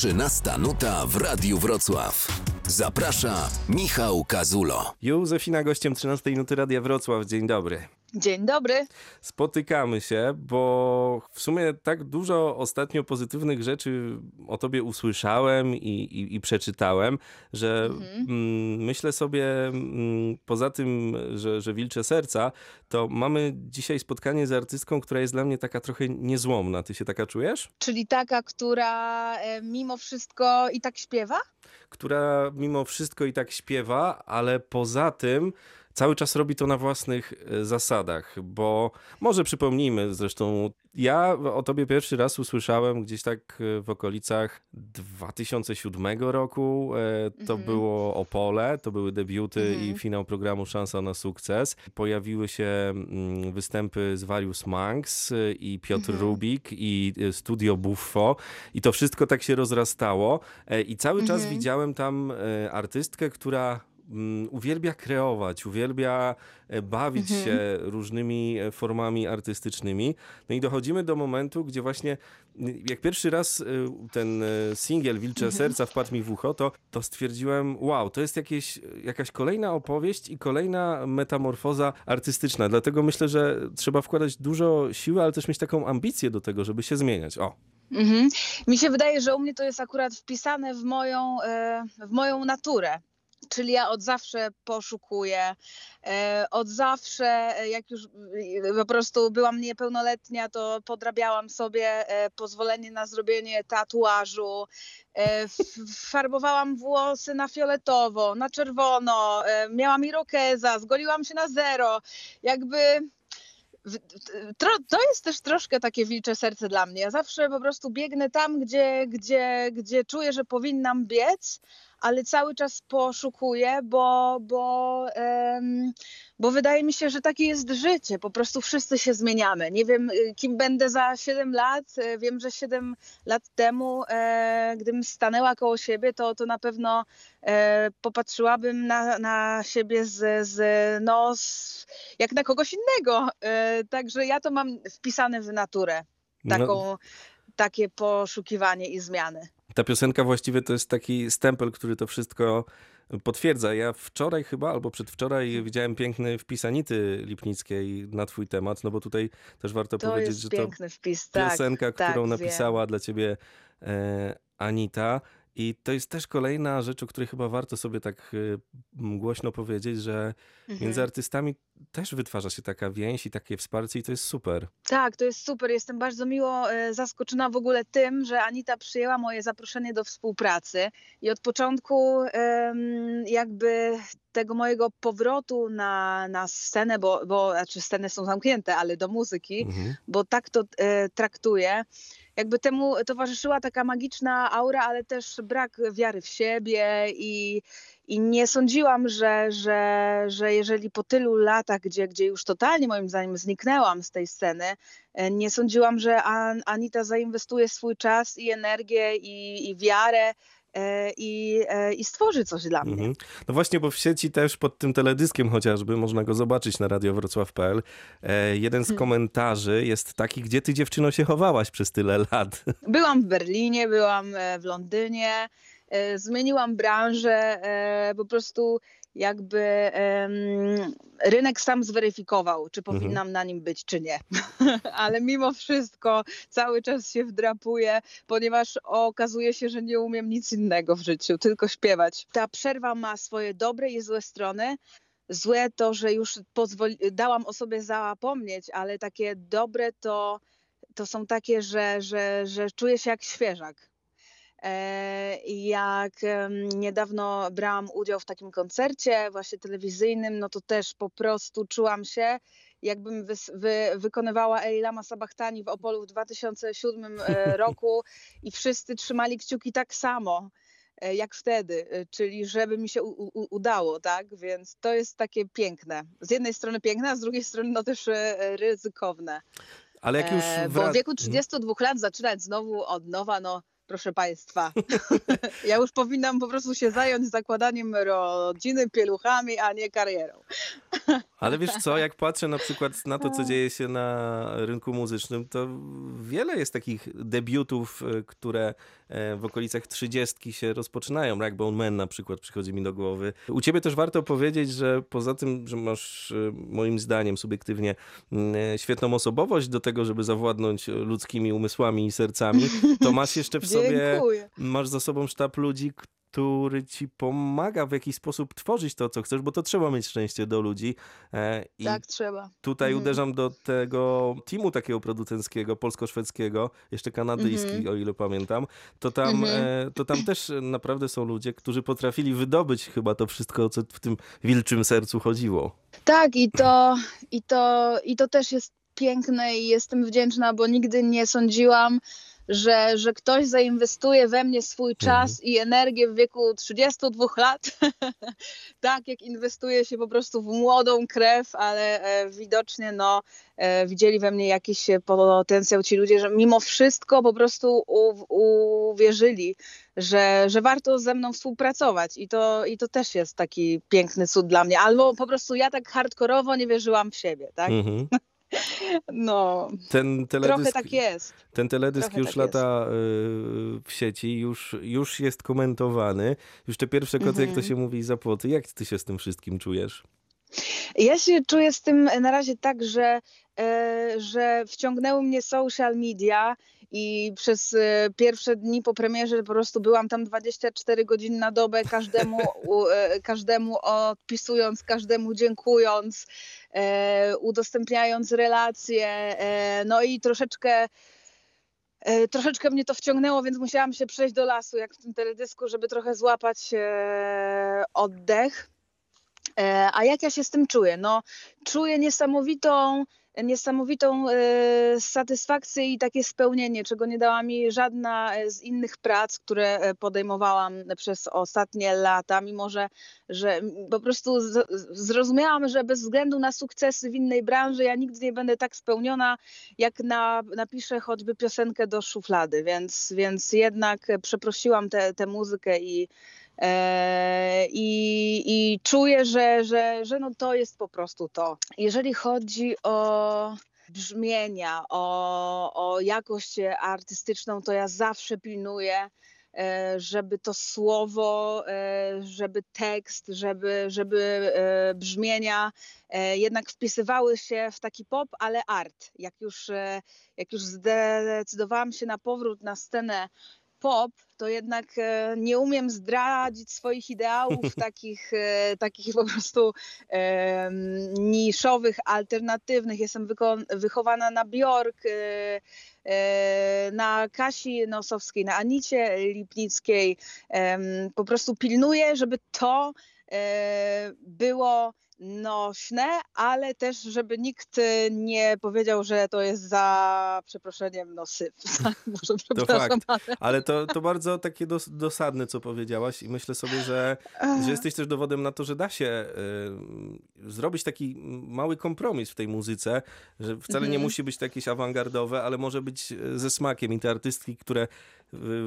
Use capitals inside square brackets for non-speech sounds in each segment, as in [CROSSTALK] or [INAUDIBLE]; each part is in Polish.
13 nuta w Radiu Wrocław. Zaprasza Michał Kazulo. Józefina gościem 13 nuty Radia Wrocław. Dzień dobry. Dzień dobry. Spotykamy się, bo w sumie tak dużo ostatnio pozytywnych rzeczy o tobie usłyszałem i, i, i przeczytałem, że mm, myślę sobie, mm, poza tym, że, że wilcze serca, to mamy dzisiaj spotkanie z artystką, która jest dla mnie taka trochę niezłomna. Ty się taka czujesz? Czyli taka, która e, mimo wszystko i tak śpiewa? Która mimo wszystko i tak śpiewa, ale poza tym cały czas robi to na własnych e, zasadach, bo może przypomnijmy, zresztą ja o tobie pierwszy raz usłyszałem gdzieś tak e, w okolicach 2007 roku. E, To było Opole, to były debiuty i finał programu Szansa na sukces. Pojawiły się mm, występy z Various Monks i Piotr Rubik i Studio Buffo. I to wszystko tak się rozrastało. I cały czas widziałem tam artystkę, która uwielbia kreować, uwielbia e, bawić się różnymi e, formami artystycznymi. No i dochodzimy do momentu, gdzie właśnie y, jak pierwszy raz y, ten e, singiel Wilcze Serca wpadł mi w ucho, to, to stwierdziłem, wow, to jest jakieś, jakaś kolejna opowieść i kolejna metamorfoza artystyczna. Dlatego myślę, że trzeba wkładać dużo siły, ale też mieć taką ambicję do tego, żeby się zmieniać. O. Mhm. Mi się wydaje, że u mnie to jest akurat wpisane w moją, w moją naturę. Czyli ja od zawsze poszukuję, e, od zawsze, e, jak już e, po prostu byłam niepełnoletnia, to podrabiałam sobie pozwolenie na zrobienie tatuażu. Farbowałam włosy na fioletowo, na czerwono, miałam irokeza, zgoliłam się na zero. Jakby to jest też troszkę takie wilcze serce dla mnie. Ja zawsze po prostu biegnę tam, gdzie, gdzie, gdzie czuję, że powinnam biec, ale cały czas poszukuję, bo, bo, em, bo wydaje mi się, że takie jest życie. Po prostu wszyscy się zmieniamy. Nie wiem, y, kim będę za 7 lat. E, Wiem, że 7 lat temu, e, gdybym stanęła koło siebie, to, to na pewno e, popatrzyłabym na, na siebie z, z, no, z, jak na kogoś innego. E, także ja to mam wpisane w naturę. No. Taką, Takie poszukiwanie i zmiany. Ta piosenka właściwie to jest taki stempel, który to wszystko potwierdza. Ja wczoraj chyba, albo przedwczoraj widziałem piękny wpis Anity Lipnickiej na twój temat, no bo tutaj też warto To powiedzieć, że to wpis. Tak, piosenka, tak, którą wiem. napisała dla ciebie e, Anita. I to jest też kolejna rzecz, o której chyba warto sobie tak m, głośno powiedzieć, że Mhm. między artystami też wytwarza się taka więź i takie wsparcie i to jest super. Tak, to jest super. Jestem bardzo miło e, zaskoczona w ogóle tym, że Anita przyjęła moje zaproszenie do współpracy i od początku jakby tego mojego powrotu na, na scenę, bo, bo znaczy sceny są zamknięte, ale do muzyki, Mhm. bo tak to e, traktuję. Jakby temu towarzyszyła taka magiczna aura, ale też brak wiary w siebie i, i nie sądziłam, że, że, że jeżeli po tylu latach, gdzie, gdzie już totalnie moim zdaniem zniknęłam z tej sceny, e, nie sądziłam, że An- Anita zainwestuje swój czas i energię i, i wiarę e, i, e, i stworzy coś dla mnie. Mhm. No właśnie, bo w sieci też pod tym teledyskiem chociażby można go zobaczyć na radiowrocław.pl. E, jeden z komentarzy jest taki, gdzie ty dziewczyno się chowałaś przez tyle lat. Byłam w Berlinie, byłam w Londynie, zmieniłam branżę, e, po prostu jakby rynek sam zweryfikował, czy powinnam na nim być, czy nie. [LAUGHS] Ale mimo wszystko cały czas się wdrapuję, ponieważ okazuje się, że nie umiem nic innego w życiu, tylko śpiewać. Ta przerwa ma swoje dobre i złe strony. Złe to, że już pozwoli- dałam o sobie zapomnieć, ale takie dobre to to są takie, że, że, że czuję się jak świeżak. E, Jak niedawno brałam udział w takim koncercie właśnie telewizyjnym, no to też po prostu czułam się, jakbym wys, wy, wykonywała Eilama Sabachtani w Opolu w 2007 e, [LAUGHS] roku i wszyscy trzymali kciuki tak samo e, jak wtedy, czyli żeby mi się u, u, udało, tak? Więc to jest takie piękne. Z jednej strony piękne, a z drugiej strony no też ryzykowne. Ale jak już E, bo w wieku 32 lat zaczynać znowu od nowa, no proszę Państwa. [LAUGHS] ja już powinnam po prostu się zająć zakładaniem rodziny, pieluchami, a nie karierą. [LAUGHS] Ale wiesz co, jak patrzę na przykład na to, co dzieje się na rynku muzycznym, to wiele jest takich debiutów, e, które e, w okolicach trzydziestki się rozpoczynają. Ragbone Man na przykład przychodzi mi do głowy. U ciebie też warto powiedzieć, że poza tym, że masz e, moim zdaniem subiektywnie świetną osobowość do tego, żeby zawładnąć ludzkimi umysłami i sercami, to masz jeszcze w [LAUGHS] sobie, Dziękuję. masz za sobą sztab ludzi, który ci pomaga w jakiś sposób tworzyć to, co chcesz, bo to trzeba mieć szczęście do ludzi. E, I tak, trzeba. Tutaj mhm. uderzam do tego teamu takiego producenckiego, polsko-szwedzkiego, jeszcze kanadyjski, mhm. o ile pamiętam. To tam, mhm. E, to tam też naprawdę są ludzie, którzy potrafili wydobyć chyba to wszystko, co w tym wilczym sercu chodziło. Tak, i to, i to, i to też jest piękne i jestem wdzięczna, bo nigdy nie sądziłam, że, że ktoś zainwestuje we mnie swój mhm. czas mhm. i energię w wieku 32 lat, [LAUGHS] tak jak inwestuje się po prostu w młodą krew, ale e, widocznie no, e, widzieli we mnie jakiś potencjał ci ludzie, że mimo wszystko po prostu u, uwierzyli, że, że warto ze mną współpracować i to, i to też jest taki piękny cud dla mnie. Albo po prostu ja tak hardkorowo nie wierzyłam w siebie, tak? Mhm. [LAUGHS] No, ten teledysk, trochę tak jest. Ten teledysk trochę już tak lata jest. w sieci, już, już jest komentowany. Już te pierwsze koty, mhm. jak to mhm. się mówi, za płoty. Jak ty się z tym wszystkim czujesz? Ja się czuję z tym na razie tak, że, e, że wciągnęły mnie social media i przez e, pierwsze dni po premierze po prostu byłam tam 24 godziny na dobę, każdemu, e, każdemu odpisując, każdemu dziękując, udostępniając relacje, no i troszeczkę troszeczkę mnie to wciągnęło, więc musiałam się przejść do lasu, jak w tym teledysku, żeby trochę złapać oddech. E, a jak ja się z tym czuję? No, czuję niesamowitą, niesamowitą e, satysfakcję i takie spełnienie, czego nie dała mi żadna z innych prac, które podejmowałam przez ostatnie lata, mimo że, że po prostu zrozumiałam, że bez względu na sukcesy w innej branży ja nigdy nie będę tak spełniona, jak na, napiszę choćby piosenkę do szuflady, więc, więc jednak przeprosiłam tę muzykę i E, I, i czuję, że, że, że no to jest po prostu to. Jeżeli chodzi o brzmienia, o, o jakość artystyczną, to ja zawsze pilnuję, e, żeby to słowo, e, żeby tekst, żeby, żeby brzmienia jednak wpisywały się w taki pop, ale art. Jak już, jak już zdecydowałam się na powrót na scenę pop, to jednak e, nie umiem zdradzić swoich ideałów [LAUGHS] takich, e, takich po prostu e, niszowych, alternatywnych. Jestem wychowana na Bjork, na Kasi Nosowskiej, na Anicie Lipnickiej. Po prostu pilnuję, żeby to było nośne, ale też, żeby nikt y, nie powiedział, że to jest za przeproszeniem no syf. [LAUGHS] Może to fakt, [LAUGHS] ale, ale to, to bardzo takie dos, dosadne, co powiedziałaś i myślę sobie, że, że jesteś też dowodem na to, że da się y, zrobić taki mały kompromis w tej muzyce, że wcale nie mhm. musi być to jakieś awangardowe, ale może być y, ze smakiem. I te artystki, które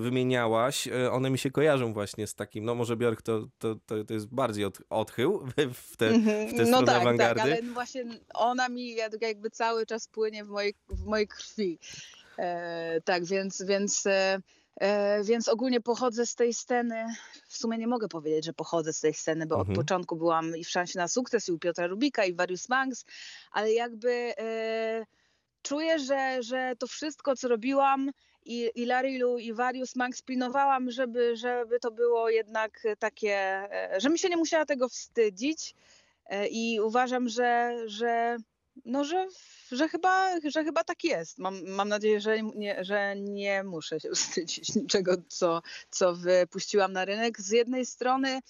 wymieniałaś, e, one mi się kojarzą właśnie z takim, no może Björk to, to, to, to jest bardziej od, odchył w te, w te no tak, awangardy. tak, ale właśnie ona mi jakby cały czas płynie w mojej, w mojej krwi. E, tak, więc, więc, e, e, więc ogólnie pochodzę z tej sceny, w sumie nie mogę powiedzieć, że pochodzę z tej sceny, bo mhm. od początku byłam i w Szansie na sukces, i u Piotra Rubika, i Various Mangs, ale jakby e, czuję, że, że to wszystko, co robiłam, i, i Larilu i Varius Max pilnowałam, żeby, żeby to było jednak takie, e, że mi się nie musiała tego wstydzić i uważam, że, że no, że, że, chyba, że chyba tak jest. Mam, mam nadzieję, że nie, że nie muszę się [LAUGHS] wstydzić niczego, co, co wypuściłam na rynek. Z jednej strony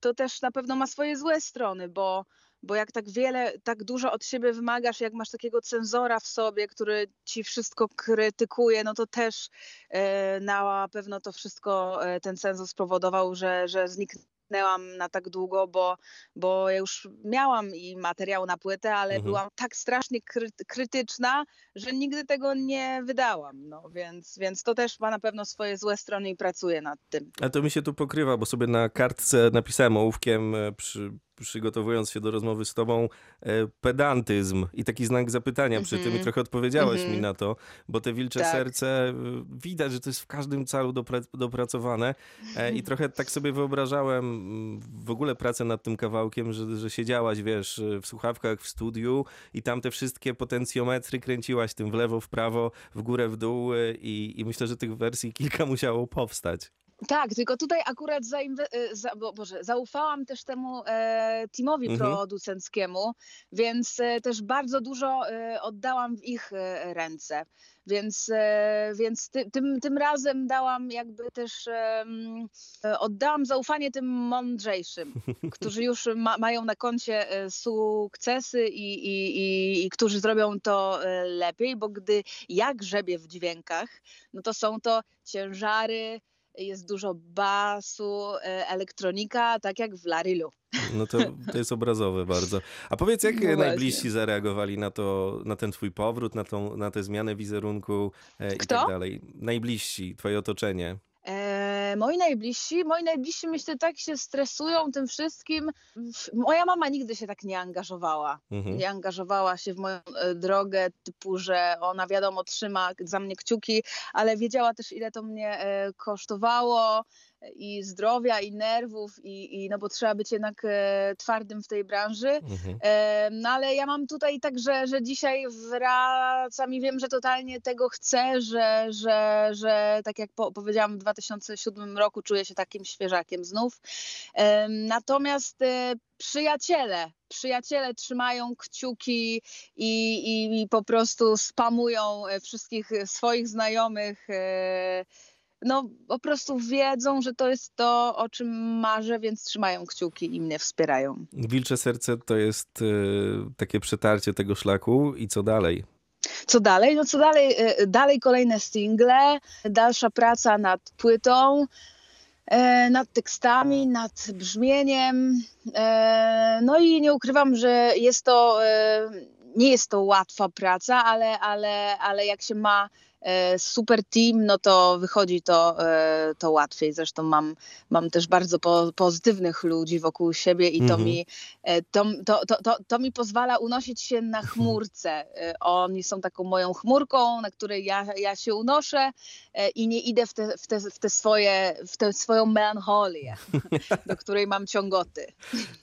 to też na pewno ma swoje złe strony, bo bo jak tak wiele, tak dużo od siebie wymagasz, jak masz takiego cenzora w sobie, który ci wszystko krytykuje, no to też e, na pewno to wszystko, e, ten cenzor spowodował, że, że zniknęło zamknęłam na tak długo, bo, bo ja już miałam i materiał na płytę, ale Mhm. byłam tak strasznie kry, krytyczna, że nigdy tego nie wydałam. No, więc, więc to też ma na pewno swoje złe strony i pracuję nad tym. Ale to mi się tu pokrywa, bo sobie na kartce napisałem ołówkiem, e, przy, przygotowując się do rozmowy z tobą, e, pedantyzm i taki znak zapytania przy tym i Mhm. trochę odpowiedziałaś mi Mhm. na to, bo te wilcze Tak. serce, e, widać, że to jest w każdym calu dopra dopracowane e, i trochę tak sobie wyobrażałem mm, w ogóle pracę nad tym kawałkiem, że, że siedziałaś, wiesz, w słuchawkach w studiu i tam te wszystkie potencjometry kręciłaś tym w lewo, w prawo, w górę, w dół i, i myślę, że tych wersji kilka [LAUGHS] musiało powstać. Tak, tylko tutaj akurat zainwe- e, za, bo, Boże, zaufałam też temu e, teamowi Mhm. producenckiemu, więc e, też bardzo dużo e, oddałam w ich e, ręce. Więc, e, więc ty, tym, tym razem dałam jakby też, oddałam zaufanie tym mądrzejszym, [LAUGHS] którzy już ma, mają na koncie sukcesy i, i, i, i którzy zrobią to lepiej, bo gdy ja grzebię w dźwiękach, no to są to ciężary, jest dużo basu, e, elektronika, tak jak w Larilu. No to, to jest obrazowe bardzo. A powiedz, jak [LAUGHS] No najbliżsi zareagowali na to, na ten twój powrót, na, tą, na tę zmianę wizerunku e, i Kto? tak dalej? Najbliżsi, twoje otoczenie. Moi najbliżsi, moi najbliżsi myślę tak się stresują tym wszystkim. Moja mama nigdy się tak nie angażowała. Mhm. Nie angażowała się w moją e, drogę, typu, że ona wiadomo trzyma za mnie kciuki, ale wiedziała też ile to mnie e, kosztowało i zdrowia, i nerwów, i, i no bo trzeba być jednak e, twardym w tej branży. Mhm. E, No ale ja mam tutaj tak, że, dzisiaj wracam i wiem, że totalnie tego chcę, że, że, że tak jak po, powiedziałam w 2007 roku czuję się takim świeżakiem znów. Em, Natomiast e, przyjaciele, przyjaciele trzymają kciuki i, i, i po prostu spamują e, wszystkich swoich znajomych. No po prostu wiedzą, że to jest to, o czym marzę, więc trzymają kciuki i mnie wspierają. Wilcze serce to jest e, takie przetarcie tego szlaku i co dalej? Co dalej? No co dalej? E, Dalej kolejne single, dalsza praca nad płytą, e, nad tekstami, nad brzmieniem. E, No i nie ukrywam, że jest to, e, nie jest to łatwa praca, ale, ale, ale jak się ma super team, no to wychodzi to, e, to łatwiej. Zresztą mam, mam też bardzo po, pozytywnych ludzi wokół siebie i to Mhm. mi E, to, to, to, to, to mi pozwala unosić się na chmurce. E, Oni są taką moją chmurką, na której ja, ja się unoszę e, i nie idę w te, w te, w te swoje, w tę swoją melancholię, [LAUGHS] do której mam ciągoty.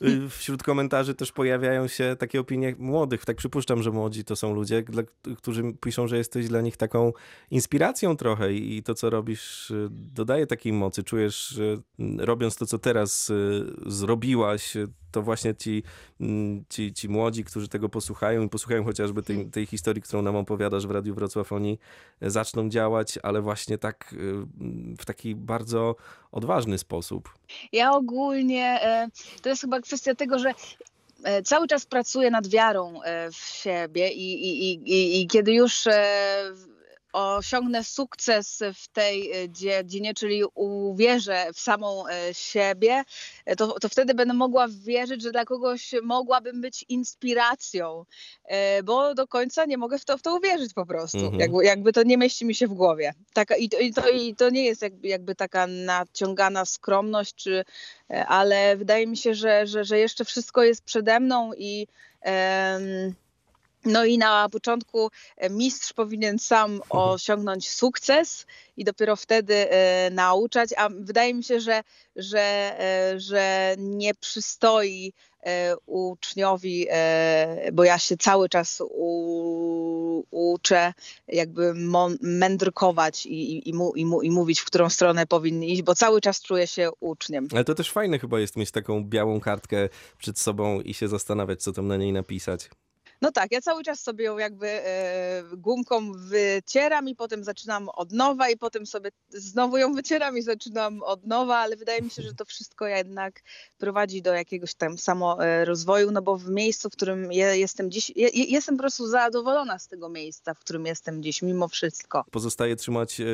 Y, Wśród komentarzy też pojawiają się takie opinie młodych. Tak przypuszczam, że młodzi to są ludzie, dla, którzy piszą, że jesteś dla nich taką inspiracją trochę i to, co robisz, y, dodaje takiej mocy. Czujesz, że mm, robiąc to, co teraz y, zrobiłaś, y, to właśnie ci, mm, ci, ci młodzi, którzy tego posłuchają i posłuchają chociażby tej, tej historii, którą nam opowiadasz w Radiu Wrocław, oni y, zaczną działać, ale właśnie tak w taki bardzo odważny sposób. Ja ogólnie, e, to jest chyba kwestia tego, że e, cały czas pracuję nad wiarą e, w siebie i, i, i, i, kiedy już e, osiągnę sukces w tej e, dziedzinie, czyli uwierzę w samą e, siebie, e, to, to wtedy będę mogła wierzyć, że dla kogoś mogłabym być inspiracją, bo do końca nie mogę w to, w to uwierzyć po prostu. Mhm. Jakby, jakby to nie mieści mi się w głowie. Taka, i, to, i, to, I to nie jest jakby, jakby taka naciągana skromność, czy, ale wydaje mi się, że, że, że jeszcze wszystko jest przede mną i em, no i na początku e, mistrz powinien sam osiągnąć sukces i dopiero wtedy e, nauczać, a wydaje mi się, że, że, e, że nie przystoi uczniowi, bo ja się cały czas u, uczę jakby mędrkować i, i, i, mu, i, mu, i mówić, w którą stronę powinny iść, bo cały czas czuję się uczniem. Ale to też fajne chyba jest mieć taką białą kartkę przed sobą i się zastanawiać, co tam na niej napisać. No tak, ja cały czas sobie ją jakby e, gumką wycieram i potem zaczynam od nowa i potem sobie znowu ją wycieram i zaczynam od nowa, ale wydaje mi się, że to wszystko jednak prowadzi do jakiegoś tam samorozwoju, no bo w miejscu, w którym ja jestem dziś, ja, jestem po prostu zadowolona z tego miejsca, w którym jestem dziś, mimo wszystko. Pozostaje trzymać e,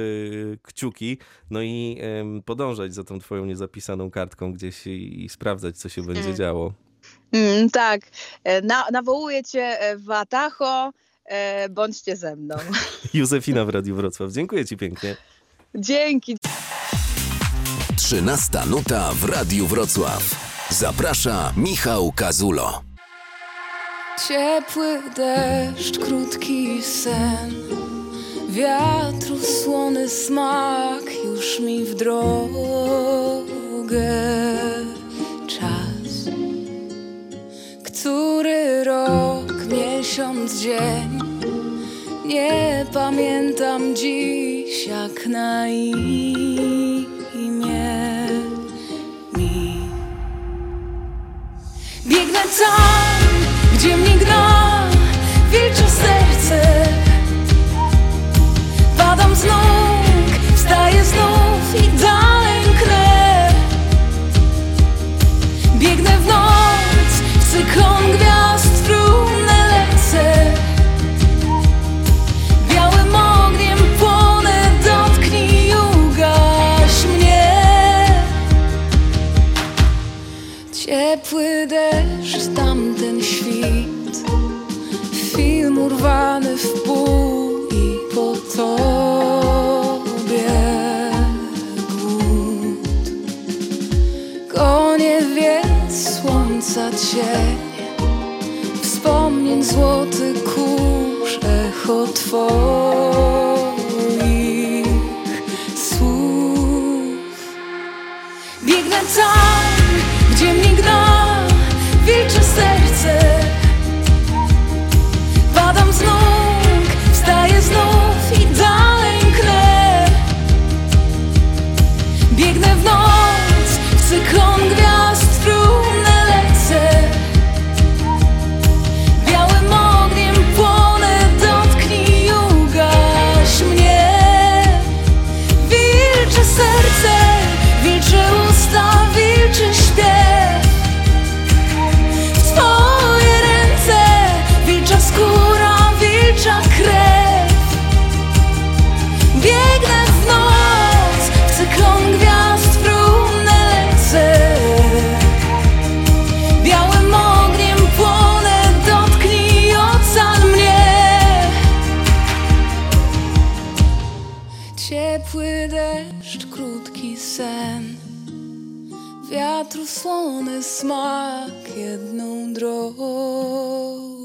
kciuki, no i e, podążać za tą twoją niezapisaną kartką gdzieś i, i sprawdzać, co się będzie mm. działo. Mm, tak, e, Na, nawołuję cię e, w Atacho, e, bądźcie ze mną. [LAUGHS] Józefina w Radiu Wrocław, dziękuję ci pięknie. Dzięki. 13 nuta w Radiu Wrocław. Zaprasza Michał Kazulo. Ciepły deszcz, krótki sen, wiatru słony smak już mi w drogę. Który rok, miesiąc, dzień. Nie pamiętam dziś jak na imię Ciepły deszcz, tamten świt. Film urwany w pół i po tobie głód Konie słońca cień. Wspomnień złoty kurz echo słów. Biegnę tam, gdzie mnie gna wilcze serce Wiatru słony smak jedną drogą